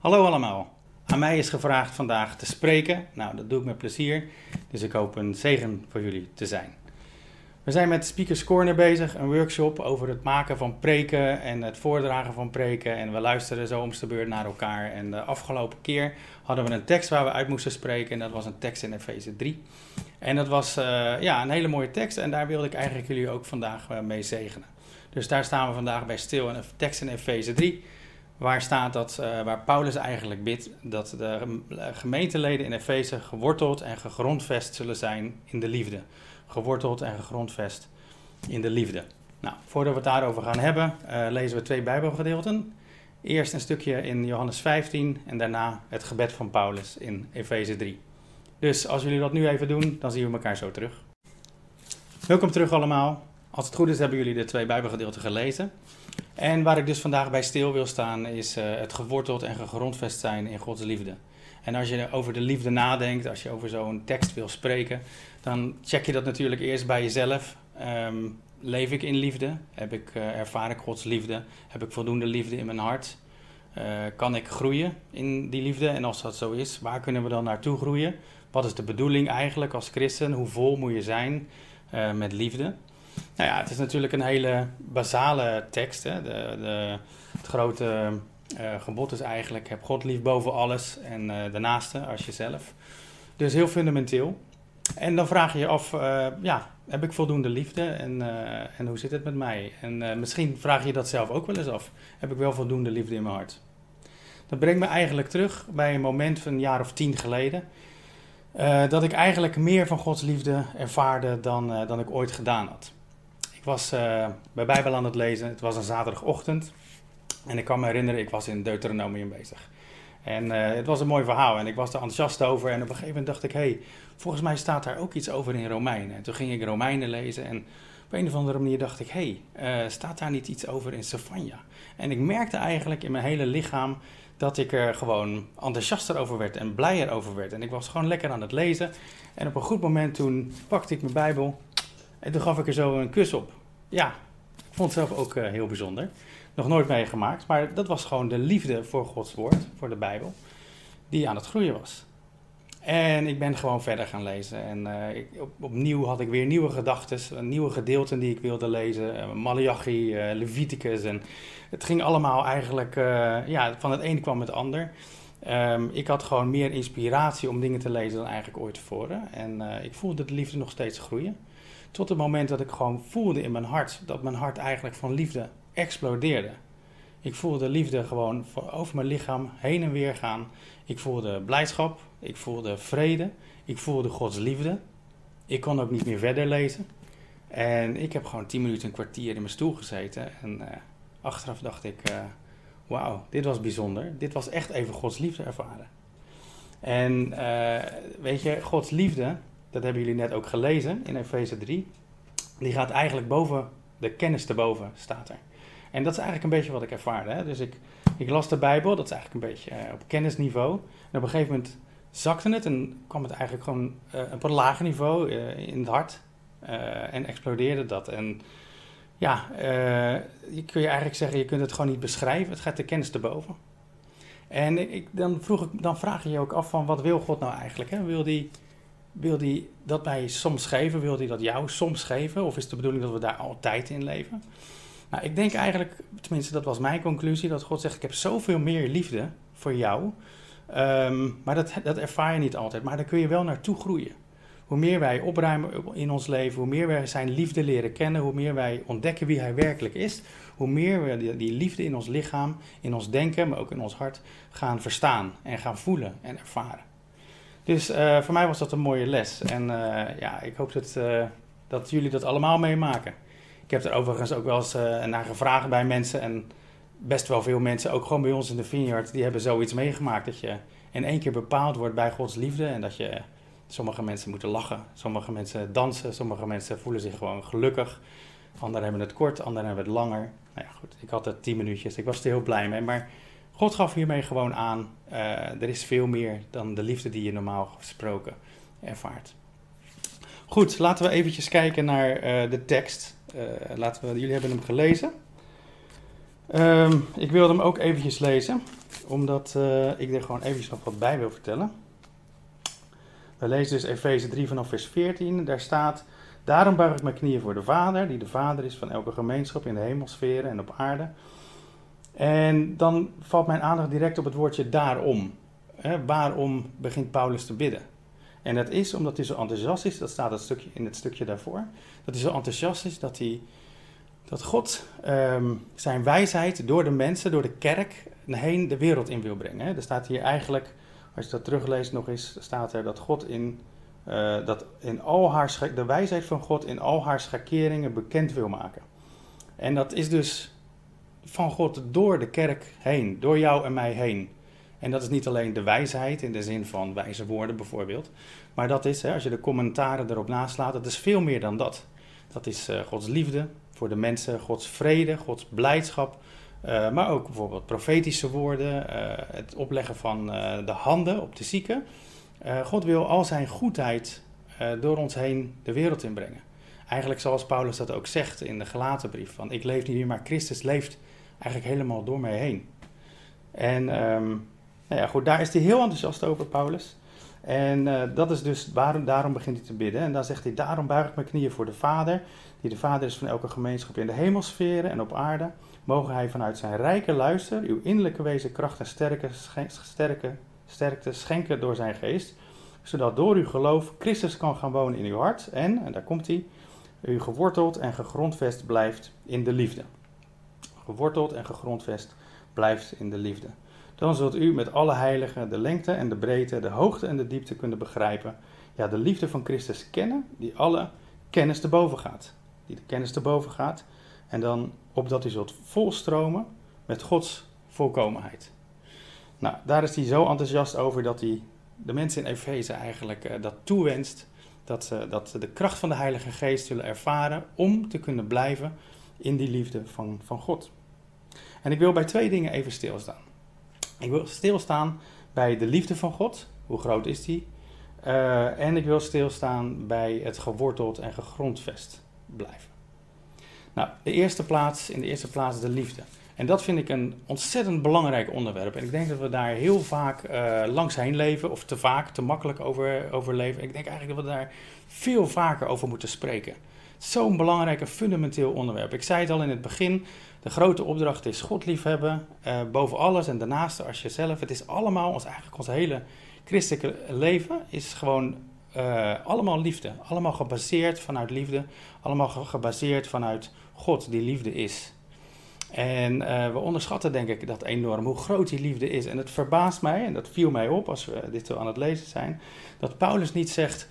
Hallo allemaal. Aan mij is gevraagd vandaag te spreken. Nou, dat doe ik met plezier. Dus ik hoop een zegen voor jullie te zijn. We zijn met Speakers Corner bezig, een workshop over het maken van preken en het voordragen van preken. En we luisteren zo om de beurt naar elkaar. En de afgelopen keer hadden we een tekst waar we uit moesten spreken. En dat was een tekst in Efeze 3. En dat was uh, ja, een hele mooie tekst. En daar wilde ik eigenlijk jullie ook vandaag uh, mee zegenen. Dus daar staan we vandaag bij stil. Een tekst in Efeze 3. Waar staat dat, uh, waar Paulus eigenlijk bidt dat de gemeenteleden in Efeze geworteld en gegrondvest zullen zijn in de liefde. Geworteld en gegrondvest in de liefde. Nou, voordat we het daarover gaan hebben, uh, lezen we twee Bijbelgedeelten. Eerst een stukje in Johannes 15 en daarna het gebed van Paulus in Efeze 3. Dus als jullie dat nu even doen, dan zien we elkaar zo terug. Welkom terug allemaal. Als het goed is, hebben jullie de twee Bijbelgedeelten gelezen. En waar ik dus vandaag bij stil wil staan, is uh, het geworteld en gegrondvest zijn in Gods liefde. En als je over de liefde nadenkt, als je over zo'n tekst wil spreken, dan check je dat natuurlijk eerst bij jezelf. Um, leef ik in liefde? Heb ik, uh, ervaar ik Gods liefde? Heb ik voldoende liefde in mijn hart? Uh, kan ik groeien in die liefde? En als dat zo is, waar kunnen we dan naartoe groeien? Wat is de bedoeling eigenlijk als christen? Hoe vol moet je zijn met liefde? Nou ja, het is natuurlijk een hele basale tekst. Hè? De, de, het grote uh, gebod is eigenlijk: heb God lief boven alles en uh, de naaste als jezelf. Dus heel fundamenteel. En dan vraag je je af: uh, ja, heb ik voldoende liefde en, en hoe zit het met mij? En misschien vraag je dat zelf ook wel eens af: heb ik wel voldoende liefde in mijn hart? Dat brengt me eigenlijk terug bij een moment van een jaar of tien geleden. dat ik eigenlijk meer van Gods liefde ervaarde dan, dan ik ooit gedaan had. Ik was uh, bij Bijbel aan het lezen. Het was een zaterdagochtend. En ik kan me herinneren, ik was in Deuteronomium bezig. En uh, het was een mooi verhaal en ik was er enthousiast over. En op een gegeven moment dacht ik, hé, hey, volgens mij staat daar ook iets over in Romeinen. En toen ging ik Romeinen lezen en op een of andere manier dacht ik, hé, hey, uh, staat daar niet iets over in Sefania? En ik merkte eigenlijk in mijn hele lichaam dat ik er gewoon enthousiaster over werd en blijer over werd. En ik was gewoon lekker aan het lezen. En op een goed moment toen pakte ik mijn Bijbel en toen gaf ik er zo een kus op. Ja, ik vond het zelf ook uh, heel bijzonder. Nog nooit meegemaakt, maar dat was gewoon de liefde voor Gods woord, voor de Bijbel, die aan het groeien was. En ik ben gewoon verder gaan lezen. En ik, op, opnieuw had ik weer nieuwe gedachten, nieuwe gedeelten die ik wilde lezen. Uh, Malachi, Leviticus. En het ging allemaal eigenlijk, ja, van het een kwam het ander. Um, ik had gewoon meer inspiratie om dingen te lezen dan eigenlijk ooit tevoren. En ik voelde de liefde nog steeds groeien. Tot het moment dat ik gewoon voelde in mijn hart dat mijn hart eigenlijk van liefde explodeerde. Ik voelde liefde gewoon over mijn lichaam heen en weer gaan. Ik voelde blijdschap, ik voelde vrede, ik voelde Gods liefde. Ik kon ook niet meer verder lezen. En ik heb gewoon tien minuten, een kwartier in mijn stoel gezeten. En uh, achteraf dacht ik, uh, wauw, dit was bijzonder. Dit was echt even Gods liefde ervaren. En uh, weet je, Gods liefde, dat hebben jullie net ook gelezen in Efeze 3. Die gaat eigenlijk boven de kennis te boven, staat er. En dat is eigenlijk een beetje wat ik ervaarde. Hè? Dus ik, ik las de Bijbel, dat is eigenlijk een beetje uh, op kennisniveau. En op een gegeven moment zakte het en kwam het eigenlijk gewoon uh, op een lager niveau uh, in het hart. en explodeerde dat. En ja, je kun je eigenlijk zeggen, je kunt het gewoon niet beschrijven. Het gaat de kennis te boven. En ik, dan, vroeg ik, dan vraag je je ook af van, wat wil God nou eigenlijk? Hè? Wil die wil hij dat mij soms geven? Wil hij dat jou soms geven? Of is het de bedoeling dat we daar altijd in leven? Nou, ik denk eigenlijk, tenminste dat was mijn conclusie, dat God zegt, ik heb zoveel meer liefde voor jou. Um, maar dat, dat ervaar je niet altijd, maar daar kun je wel naartoe groeien. Hoe meer wij opruimen in ons leven, hoe meer wij zijn liefde leren kennen, hoe meer wij ontdekken wie hij werkelijk is, hoe meer we die liefde in ons lichaam, in ons denken, maar ook in ons hart gaan verstaan en gaan voelen en ervaren. Dus uh, voor mij was dat een mooie les. En uh, ja, ik hoop dat, uh, dat jullie dat allemaal meemaken. Ik heb er overigens ook wel eens naar gevraagd bij mensen. En best wel veel mensen, ook gewoon bij ons in de vineyard, die hebben zoiets meegemaakt. Dat je in één keer bepaald wordt bij Gods liefde. En dat je, sommige mensen moeten lachen, sommige mensen dansen, sommige mensen voelen zich gewoon gelukkig. Anderen hebben het kort, anderen hebben het langer. Nou ja, goed, ik had het tien minuutjes, ik was er heel blij mee. Maar God gaf hiermee gewoon aan, uh, er is veel meer dan de liefde die je normaal gesproken ervaart. Goed, laten we eventjes kijken naar uh, de tekst. Uh, laten we, jullie hebben hem gelezen. Um, ik wilde hem ook eventjes lezen, omdat ik er gewoon even nog wat bij wil vertellen. We lezen dus Efeze 3 vanaf vers 14. Daar staat: Daarom buig ik mijn knieën voor de Vader, die de Vader is van elke gemeenschap in de hemelsferen en op aarde. En dan valt mijn aandacht direct op het woordje daarom. waarom begint Paulus te bidden? En dat is omdat hij zo enthousiast is, dat staat het stukje, in het stukje daarvoor, dat hij zo enthousiast is dat, hij, dat God ehm, zijn wijsheid door de mensen, door de kerk, heen de wereld in wil brengen. Er staat hier eigenlijk, als je dat terugleest nog eens, staat er dat God in, uh, dat in al haar, de wijsheid van God in al haar schakeringen bekend wil maken. En dat is dus van God door de kerk heen, door jou en mij heen. En dat is niet alleen de wijsheid in de zin van wijze woorden bijvoorbeeld. Maar dat is, hè, als je de commentaren erop naslaat, dat is veel meer dan dat. Dat is uh, Gods liefde voor de mensen, Gods vrede, Gods blijdschap. Uh, maar ook bijvoorbeeld profetische woorden, uh, het opleggen van de handen op de zieken. God wil al zijn goedheid door ons heen de wereld inbrengen. Eigenlijk zoals Paulus dat ook zegt in de gelaten brief. Van ik leef niet meer, maar Christus leeft eigenlijk helemaal door mij heen. En um, nou ja, goed, daar is hij heel enthousiast over, Paulus. En uh, dat is dus waarom, daarom begint hij te bidden. En dan zegt hij: Daarom buig ik mijn knieën voor de Vader, die de Vader is van elke gemeenschap in de hemelsferen en op aarde. Mogen hij vanuit zijn rijke luister uw innerlijke wezen kracht en sterke, sterke, sterkte schenken door zijn geest. Zodat door uw geloof Christus kan gaan wonen in uw hart. En, en daar komt hij, u geworteld en gegrondvest blijft in de liefde. Geworteld en gegrondvest blijft in de liefde. Dan zult u met alle heiligen de lengte en de breedte, de hoogte en de diepte kunnen begrijpen. Ja, de liefde van Christus kennen, die alle kennis te boven gaat. Die de kennis te boven gaat. En dan opdat u zult volstromen met Gods volkomenheid. Nou, daar is hij zo enthousiast over dat hij de mensen in Efeze eigenlijk uh, dat toewenst. Dat, uh, dat de kracht van de Heilige Geest zullen ervaren om te kunnen blijven in die liefde van, van God. En ik wil bij twee dingen even stilstaan. Ik wil stilstaan bij de liefde van God. Hoe groot is die? Uh, en ik wil stilstaan bij het geworteld en gegrondvest blijven. Nou, de eerste plaats, in de eerste plaats de liefde. En dat vind ik een ontzettend belangrijk onderwerp. En ik denk dat we daar heel vaak uh, langs heen leven, of te vaak, te makkelijk over, over leven. Ik denk eigenlijk dat we daar veel vaker over moeten spreken. Zo'n belangrijk en fundamenteel onderwerp. Ik zei het al in het begin, de grote opdracht is God liefhebben, uh, boven alles en daarnaast als jezelf. Het is allemaal, ons, eigenlijk ons hele christelijke leven is gewoon uh, allemaal liefde. Allemaal gebaseerd vanuit liefde, allemaal gebaseerd vanuit God die liefde is. En uh, we onderschatten denk ik dat enorm, hoe groot die liefde is. En het verbaast mij, en dat viel mij op als we dit zo aan het lezen zijn, dat Paulus niet zegt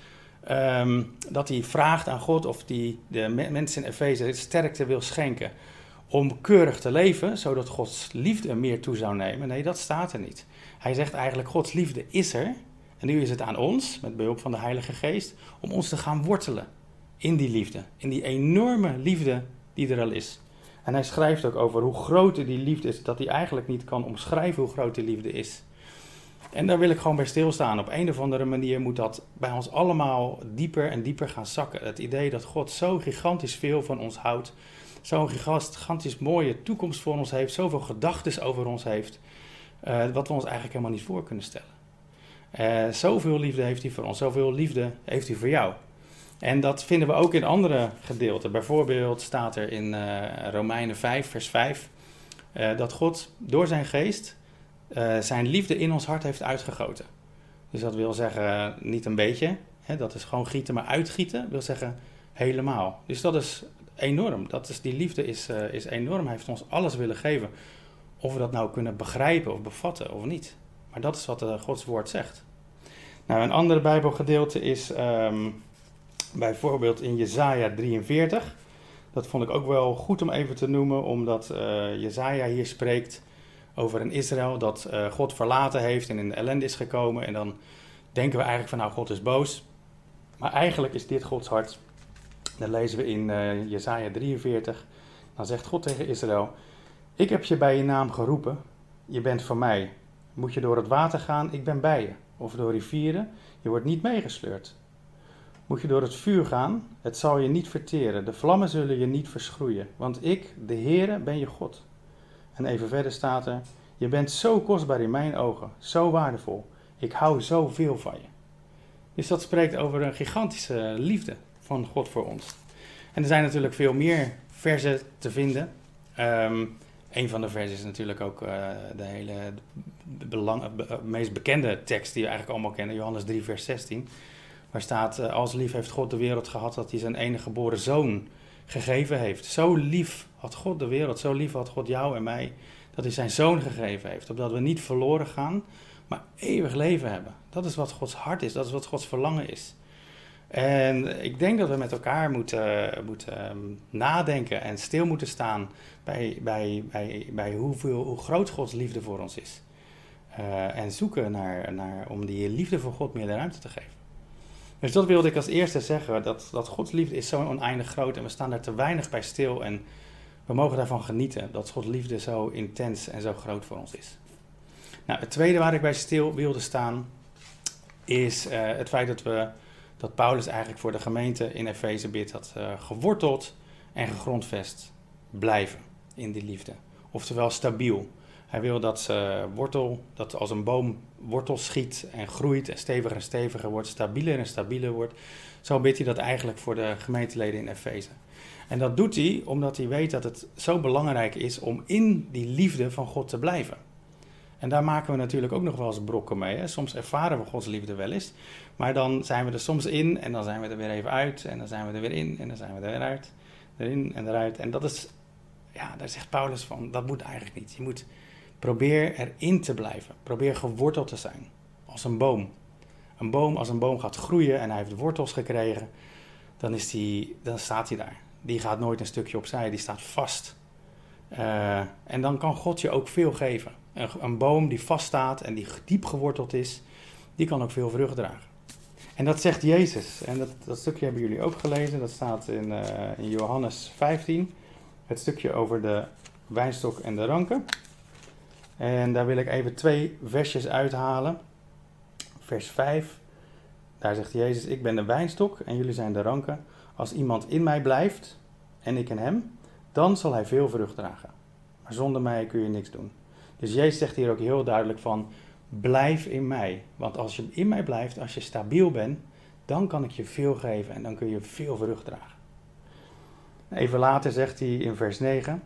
um, dat hij vraagt aan God of die de mensen in Efeze sterkte wil schenken om keurig te leven, zodat Gods liefde meer toe zou nemen. Nee, dat staat er niet. Hij zegt eigenlijk, Gods liefde is er. En nu is het aan ons, met behulp van de Heilige Geest, om ons te gaan wortelen in die liefde. In die enorme liefde die er al is. En hij schrijft ook over hoe groot die liefde is, dat hij eigenlijk niet kan omschrijven hoe groot die liefde is. En daar wil ik gewoon bij stilstaan. Op een of andere manier moet dat bij ons allemaal dieper en dieper gaan zakken. Het idee dat God zo gigantisch veel van ons houdt. Zo'n gigantisch mooie toekomst voor ons heeft. Zoveel gedachten over ons heeft. Uh, wat we ons eigenlijk helemaal niet voor kunnen stellen. Uh, zoveel liefde heeft hij voor ons. Zoveel liefde heeft hij voor jou. En dat vinden we ook in andere gedeelten. Bijvoorbeeld staat er in uh, Romeinen 5, vers 5. dat God door zijn geest uh, zijn liefde in ons hart heeft uitgegoten. Dus dat wil zeggen niet een beetje, hè, dat is gewoon gieten, maar uitgieten wil zeggen helemaal. Dus dat is enorm. Dat is, die liefde is, uh, is enorm. Hij heeft ons alles willen geven. Of we dat nou kunnen begrijpen of bevatten of niet. Maar dat is wat uh, Gods woord zegt. Nou, een ander Bijbelgedeelte is um, bijvoorbeeld in Jezaja 43. Dat vond ik ook wel goed om even te noemen, omdat uh, Jezaja hier spreekt over een Israël dat uh, God verlaten heeft en in de ellende is gekomen. En dan denken we eigenlijk van nou, God is boos. Maar eigenlijk is dit Gods hart. Dan lezen we in uh, Jesaja 43. Dan zegt God tegen Israël, ik heb je bij je naam geroepen, je bent van mij. Moet je door het water gaan, ik ben bij je. Of door rivieren, je wordt niet meegesleurd. Moet je door het vuur gaan, het zal je niet verteren, de vlammen zullen je niet verschroeien. Want ik, de Heere, ben je God. En even verder staat er: Je bent zo kostbaar in mijn ogen, zo waardevol. Ik hou zoveel van je. Dus dat spreekt over een gigantische liefde van God voor ons. En er zijn natuurlijk veel meer versen te vinden. Um, een van de versen is natuurlijk ook uh, de hele belang, meest bekende tekst die we eigenlijk allemaal kennen, Johannes 3, vers 16. Waar staat, uh, als lief heeft God de wereld gehad dat hij zijn enige geboren zoon gegeven heeft. Zo lief had God de wereld, zo lief had God jou en mij, dat hij zijn zoon gegeven heeft. Opdat we niet verloren gaan, maar eeuwig leven hebben. Dat is wat Gods hart is, dat is wat Gods verlangen is. En ik denk dat we met elkaar moeten, moeten um, nadenken en stil moeten staan bij, bij, bij, bij hoeveel, hoe groot Gods liefde voor ons is. Uh, en zoeken naar, naar, om die liefde voor God meer de ruimte te geven. Dus dat wilde ik als eerste zeggen, dat, dat Gods liefde is zo oneindig groot en we staan daar te weinig bij stil en we mogen daarvan genieten, dat Gods liefde zo intens en zo groot voor ons is. Nou, het tweede waar ik bij stil wilde staan, is uh, het feit dat we dat Paulus eigenlijk voor de gemeente in Efeze bidt dat uh, geworteld en gegrondvest blijven in die liefde. Oftewel stabiel. Hij wil dat ze wortel, dat als een boom wortel schiet en groeit en steviger en steviger wordt, stabieler en stabieler wordt. Zo bidt hij dat eigenlijk voor de gemeenteleden in Efeze. En dat doet hij omdat hij weet dat het zo belangrijk is om in die liefde van God te blijven. En daar maken we natuurlijk ook nog wel eens brokken mee. Hè? Soms ervaren we Gods liefde wel eens. Maar dan zijn we er soms in en dan zijn we er weer even uit. En dan zijn we er weer in en dan zijn we er weer uit. Erin en eruit. En dat is, ja, daar zegt Paulus van, dat moet eigenlijk niet. Je moet probeer erin te blijven. Probeer geworteld te zijn. Als een boom. Een boom, als een boom gaat groeien en hij heeft wortels gekregen, dan, is die, dan staat hij daar. Die gaat nooit een stukje opzij, die staat vast. Uh, en dan kan God je ook veel geven. Een, een boom die vaststaat en die diep geworteld is, die kan ook veel vrucht dragen. En dat zegt Jezus. En dat, dat stukje hebben jullie ook gelezen. Dat staat in, uh, in Johannes 15. Het stukje over de wijnstok en de ranken. En daar wil ik even twee versjes uithalen. Vers 5. Daar zegt Jezus: Ik ben de wijnstok en jullie zijn de ranken. Als iemand in mij blijft en ik in hem, dan zal hij veel vrucht dragen. Maar zonder mij kun je niks doen. Dus Jezus zegt hier ook heel duidelijk van, blijf in mij. Want als je in mij blijft, als je stabiel bent, dan kan ik je veel geven en dan kun je veel vrucht dragen. Even later zegt hij in vers 9,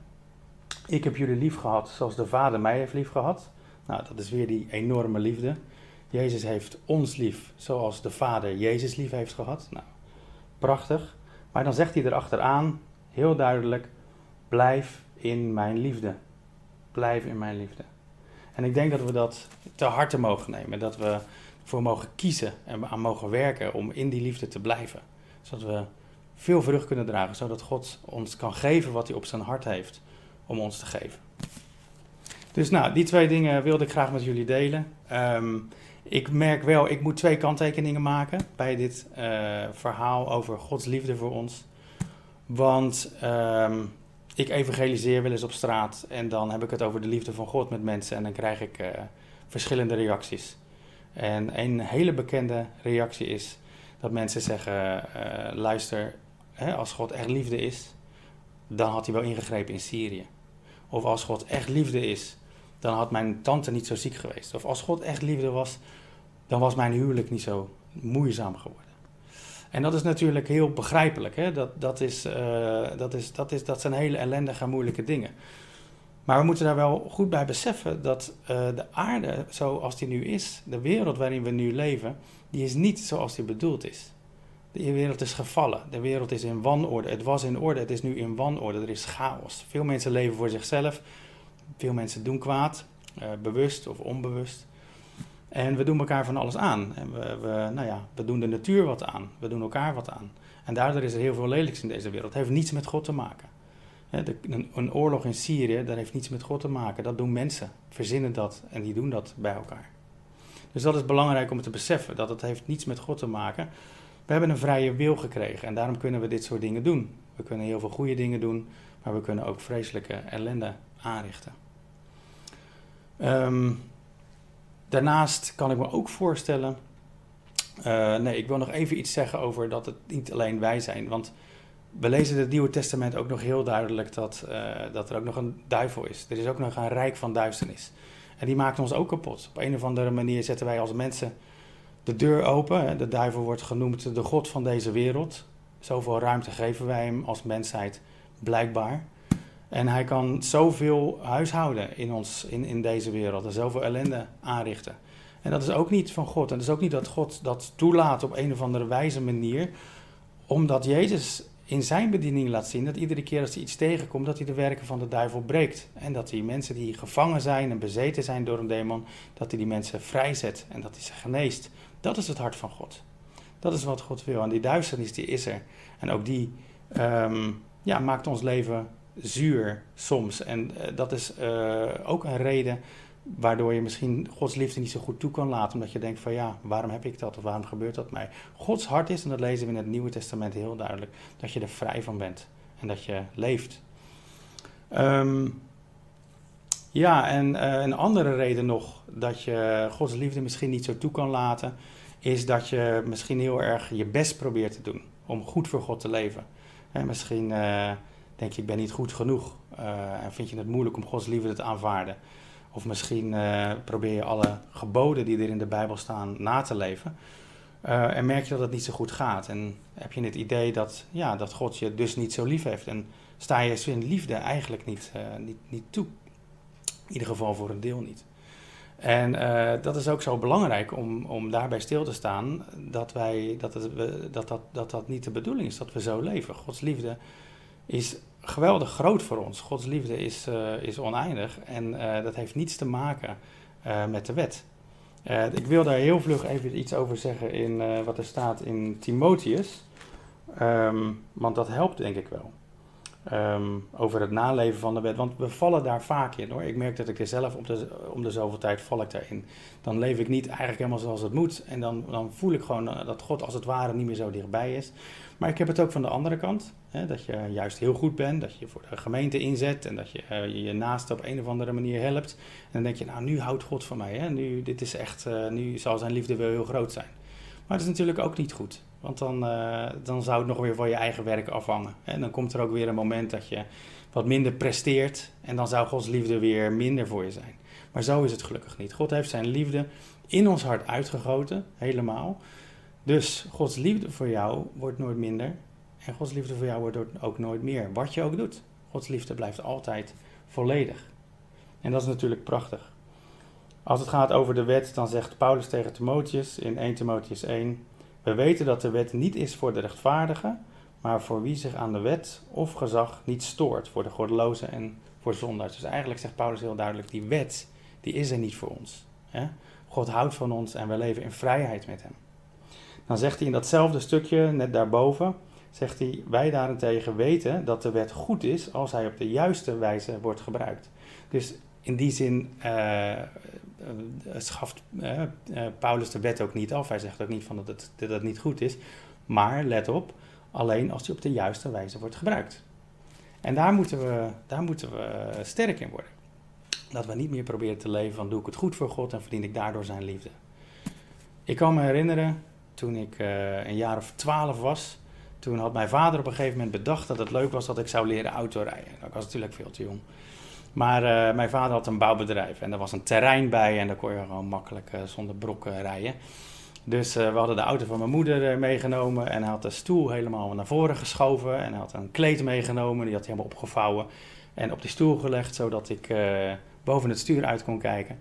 ik heb jullie lief gehad zoals de Vader mij heeft lief gehad. Nou, dat is weer die enorme liefde. Jezus heeft ons lief zoals de Vader Jezus lief heeft gehad. Nou, prachtig. Maar dan zegt hij erachteraan, heel duidelijk, blijf in mijn liefde. Blijf in mijn liefde. En ik denk dat we dat te harte mogen nemen. Dat we voor mogen kiezen en aan mogen werken om in die liefde te blijven. Zodat we veel vrucht kunnen dragen. Zodat God ons kan geven wat hij op zijn hart heeft om ons te geven. Dus nou, die twee dingen wilde ik graag met jullie delen. Um, ik merk wel, ik moet twee kanttekeningen maken bij dit uh, verhaal over Gods liefde voor ons. Want um, ik evangeliseer wel eens op straat en dan heb ik het over de liefde van God met mensen en dan krijg ik uh, verschillende reacties. En een hele bekende reactie is dat mensen zeggen: uh, luister, hè, als God echt liefde is, dan had hij wel ingegrepen in Syrië. Of als God echt liefde is, dan had mijn tante niet zo ziek geweest. Of als God echt liefde was, dan was mijn huwelijk niet zo moeizaam geworden. En dat is natuurlijk heel begrijpelijk. Hè? Dat, dat, is, uh, dat, is, dat, is, dat zijn hele ellendige en moeilijke dingen. Maar we moeten daar wel goed bij beseffen dat uh, de aarde zoals die nu is, de wereld waarin we nu leven, die is niet zoals die bedoeld is. De wereld is gevallen, de wereld is in wanorde. Het was in orde, het is nu in wanorde, er is chaos. Veel mensen leven voor zichzelf, veel mensen doen kwaad, uh, bewust of onbewust. En we doen elkaar van alles aan. En we, we, nou ja, we doen de natuur wat aan. We doen elkaar wat aan. En daardoor is er heel veel lelijks in deze wereld. Het heeft niets met God te maken. Een, een, oorlog in Syrië, dat heeft niets met God te maken. Dat doen mensen. Verzinnen dat en die doen dat bij elkaar. Dus dat is belangrijk om te beseffen. Dat het heeft niets met God te maken. We hebben een vrije wil gekregen. En daarom kunnen we dit soort dingen doen. We kunnen heel veel goede dingen doen. Maar we kunnen ook vreselijke ellende aanrichten. Um, Daarnaast kan ik me ook voorstellen. Uh, nee, ik wil nog even iets zeggen over dat het niet alleen wij zijn. Want we lezen in het Nieuwe Testament ook nog heel duidelijk dat, uh, dat er ook nog een duivel is. Er is ook nog een rijk van duisternis. En die maakt ons ook kapot. Op een of andere manier zetten wij als mensen de deur open. De duivel wordt genoemd de god van deze wereld. Zoveel ruimte geven wij hem als mensheid, blijkbaar. En hij kan zoveel huishouden in, ons, in, in deze wereld en zoveel ellende aanrichten. En dat is ook niet van God. En dat is ook niet dat God dat toelaat op een of andere wijze manier. Omdat Jezus in zijn bediening laat zien dat iedere keer als hij iets tegenkomt, dat hij de werken van de duivel breekt. En dat hij mensen die gevangen zijn en bezeten zijn door een demon, dat hij die mensen vrijzet en dat hij ze geneest. Dat is het hart van God. Dat is wat God wil. En die duisternis die is er. En ook die ehm, ja, maakt ons leven zuur soms. En uh, dat is uh, ook een reden waardoor je misschien Gods liefde niet zo goed toe kan laten. Omdat je denkt van ja, waarom heb ik dat of waarom gebeurt dat mij? Gods hart is, en dat lezen we in het Nieuwe Testament heel duidelijk, dat je er vrij van bent en dat je leeft. Um, ja, en uh, een andere reden nog dat je Gods liefde misschien niet zo toe kan laten, is dat je misschien heel erg je best probeert te doen om goed voor God te leven. En misschien uh, denk je, ik ben niet goed genoeg uh, en vind je het moeilijk om Gods liefde te aanvaarden. Of misschien probeer je alle geboden die er in de Bijbel staan na te leven. En merk je dat het niet zo goed gaat. En heb je het idee dat, ja, dat God je dus niet zo lief heeft. En sta je in liefde eigenlijk niet, niet, niet toe. In ieder geval voor een deel niet. En dat is ook zo belangrijk om, om daarbij stil te staan. Dat, wij, dat, het, dat, dat, dat dat niet de bedoeling is dat we zo leven. Gods liefde is geweldig groot voor ons. Gods liefde is, uh, is oneindig en uh, dat heeft niets te maken met de wet. ik wil daar heel vlug even iets over zeggen in wat er staat in Timotheus, um, want dat helpt denk ik wel. Um, over het naleven van de wet, want we vallen daar vaak in hoor. Ik merk dat ik er zelf op de, om de zoveel tijd val ik daarin. Dan leef ik niet eigenlijk helemaal zoals het moet en dan, dan voel ik gewoon dat God als het ware niet meer zo dichtbij is. Maar ik heb het ook van de andere kant. Hè, dat je juist heel goed bent, dat je voor de gemeente inzet en dat je uh, je naaste op een of andere manier helpt. En dan denk je, nou nu houdt God van mij. Hè? Nu, dit is echt, uh, nu zal zijn liefde wel heel groot zijn. Maar dat is natuurlijk ook niet goed. Want dan, uh, dan zou het nog weer van je eigen werk afhangen. En dan komt er ook weer een moment dat je wat minder presteert. En dan zou Gods liefde weer minder voor je zijn. Maar zo is het gelukkig niet. God heeft zijn liefde in ons hart uitgegoten, helemaal. Dus Gods liefde voor jou wordt nooit minder. En Gods liefde voor jou wordt ook nooit meer. Wat je ook doet. Gods liefde blijft altijd volledig. En dat is natuurlijk prachtig. Als het gaat over de wet, dan zegt Paulus tegen Timotheus in 1 Timotheus 1: We weten dat de wet niet is voor de rechtvaardige, maar voor wie zich aan de wet of gezag niet stoort, voor de goddelozen en voor zondaars. Dus eigenlijk zegt Paulus heel duidelijk: die wet, die is er niet voor ons. Hè? God houdt van ons en we leven in vrijheid met hem. Dan zegt hij in datzelfde stukje, net daarboven, zegt hij, wij daarentegen weten dat de wet goed is als hij op de juiste wijze wordt gebruikt. Dus in die zin uh, schaft uh, Paulus de wet ook niet af. Hij zegt ook niet van dat het, dat het niet goed is. Maar let op, alleen als die op de juiste wijze wordt gebruikt. En daar moeten we, daar moeten we sterk in worden. Dat we niet meer proberen te leven van doe ik het goed voor God en verdien ik daardoor zijn liefde. Ik kan me herinneren, toen ik een jaar of twaalf was, toen had mijn vader op een gegeven moment bedacht dat het leuk was dat ik zou leren autorijden. Ik was natuurlijk veel te jong. Maar uh, mijn vader had een bouwbedrijf en er was een terrein bij en daar kon je gewoon makkelijk uh, zonder brokken rijden. Dus we hadden de auto van mijn moeder meegenomen en hij had de stoel helemaal naar voren geschoven en hij had een kleed meegenomen, die had hij helemaal opgevouwen en op die stoel gelegd zodat ik boven het stuur uit kon kijken.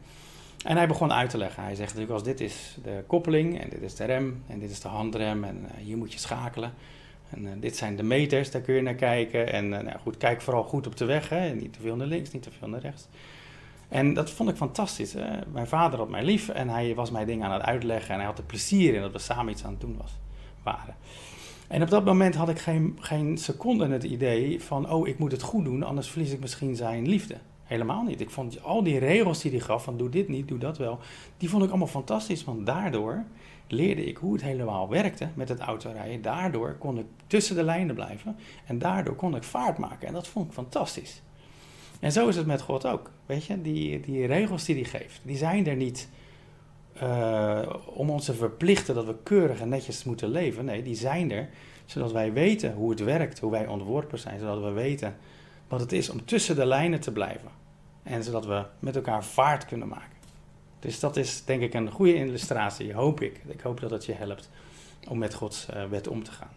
En hij begon uit te leggen. Hij zegt natuurlijk als dit is de koppeling en dit is de rem en dit is de handrem en hier moet je schakelen. En uh, dit zijn de meters, daar kun je naar kijken. En uh, nou goed, kijk vooral goed op de weg. Hè? Niet te veel naar links, niet te veel naar rechts. En dat vond ik fantastisch. Hè? Mijn vader had mij lief en hij was mij dingen aan het uitleggen. En hij had er plezier in dat we samen iets aan het doen was, waren. En op dat moment had ik geen, geen seconde het idee van... oh, ik moet het goed doen, anders verlies ik misschien zijn liefde. Helemaal niet. Ik vond al die regels die hij gaf, van doe dit niet, doe dat wel, die vond ik allemaal fantastisch. Want daardoor leerde ik hoe het helemaal werkte met het autorijden. Daardoor kon ik tussen de lijnen blijven en daardoor kon ik vaart maken. En dat vond ik fantastisch. En zo is het met God ook. Weet je, die, die regels die hij geeft, die zijn er niet uh, om ons te verplichten dat we keurig en netjes moeten leven. Nee, die zijn er zodat wij weten hoe het werkt, hoe wij ontworpen zijn, zodat we weten wat het is om tussen de lijnen te blijven. En zodat we met elkaar vaart kunnen maken. Dus dat is denk ik een goede illustratie, hoop ik. Ik hoop dat het je helpt om met Gods uh, wet om te gaan.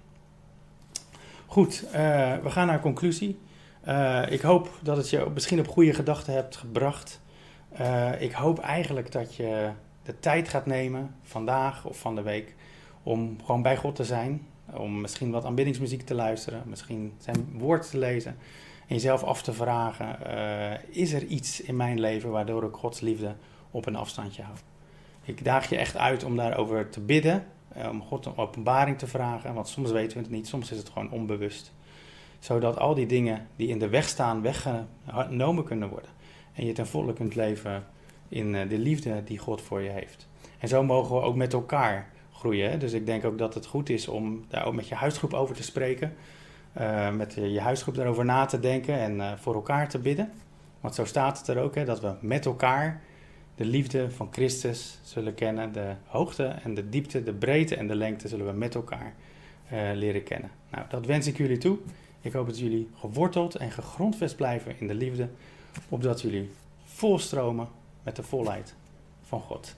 Goed, uh, we gaan naar conclusie. Uh, ik hoop dat het je misschien op goede gedachten hebt gebracht. ik hoop eigenlijk dat je de tijd gaat nemen, vandaag of van de week, om gewoon bij God te zijn. Om misschien wat aanbiddingsmuziek te luisteren, misschien zijn woord te lezen. En jezelf af te vragen: is er iets in mijn leven waardoor ik Gods liefde op een afstandje hou? Ik daag je echt uit om daarover te bidden eh, om God een openbaring te vragen, want soms weten we het niet, soms is het gewoon onbewust. Zodat al die dingen die in de weg staan, weggenomen kunnen worden. En je ten volle kunt leven in eh, de liefde die God voor je heeft. En zo mogen we ook met elkaar groeien. Dus ik denk ook dat het goed is om daar ook met je huisgroep over te spreken. Uh, met je huisgroep daarover na te denken en voor elkaar te bidden. Want zo staat het er ook, hè, dat we met elkaar de liefde van Christus zullen kennen. De hoogte en de diepte, de breedte en de lengte zullen we met elkaar uh, leren kennen. Nou, dat wens ik jullie toe. Ik hoop dat jullie geworteld en gegrondvest blijven in de liefde, opdat jullie volstromen met de volheid van God.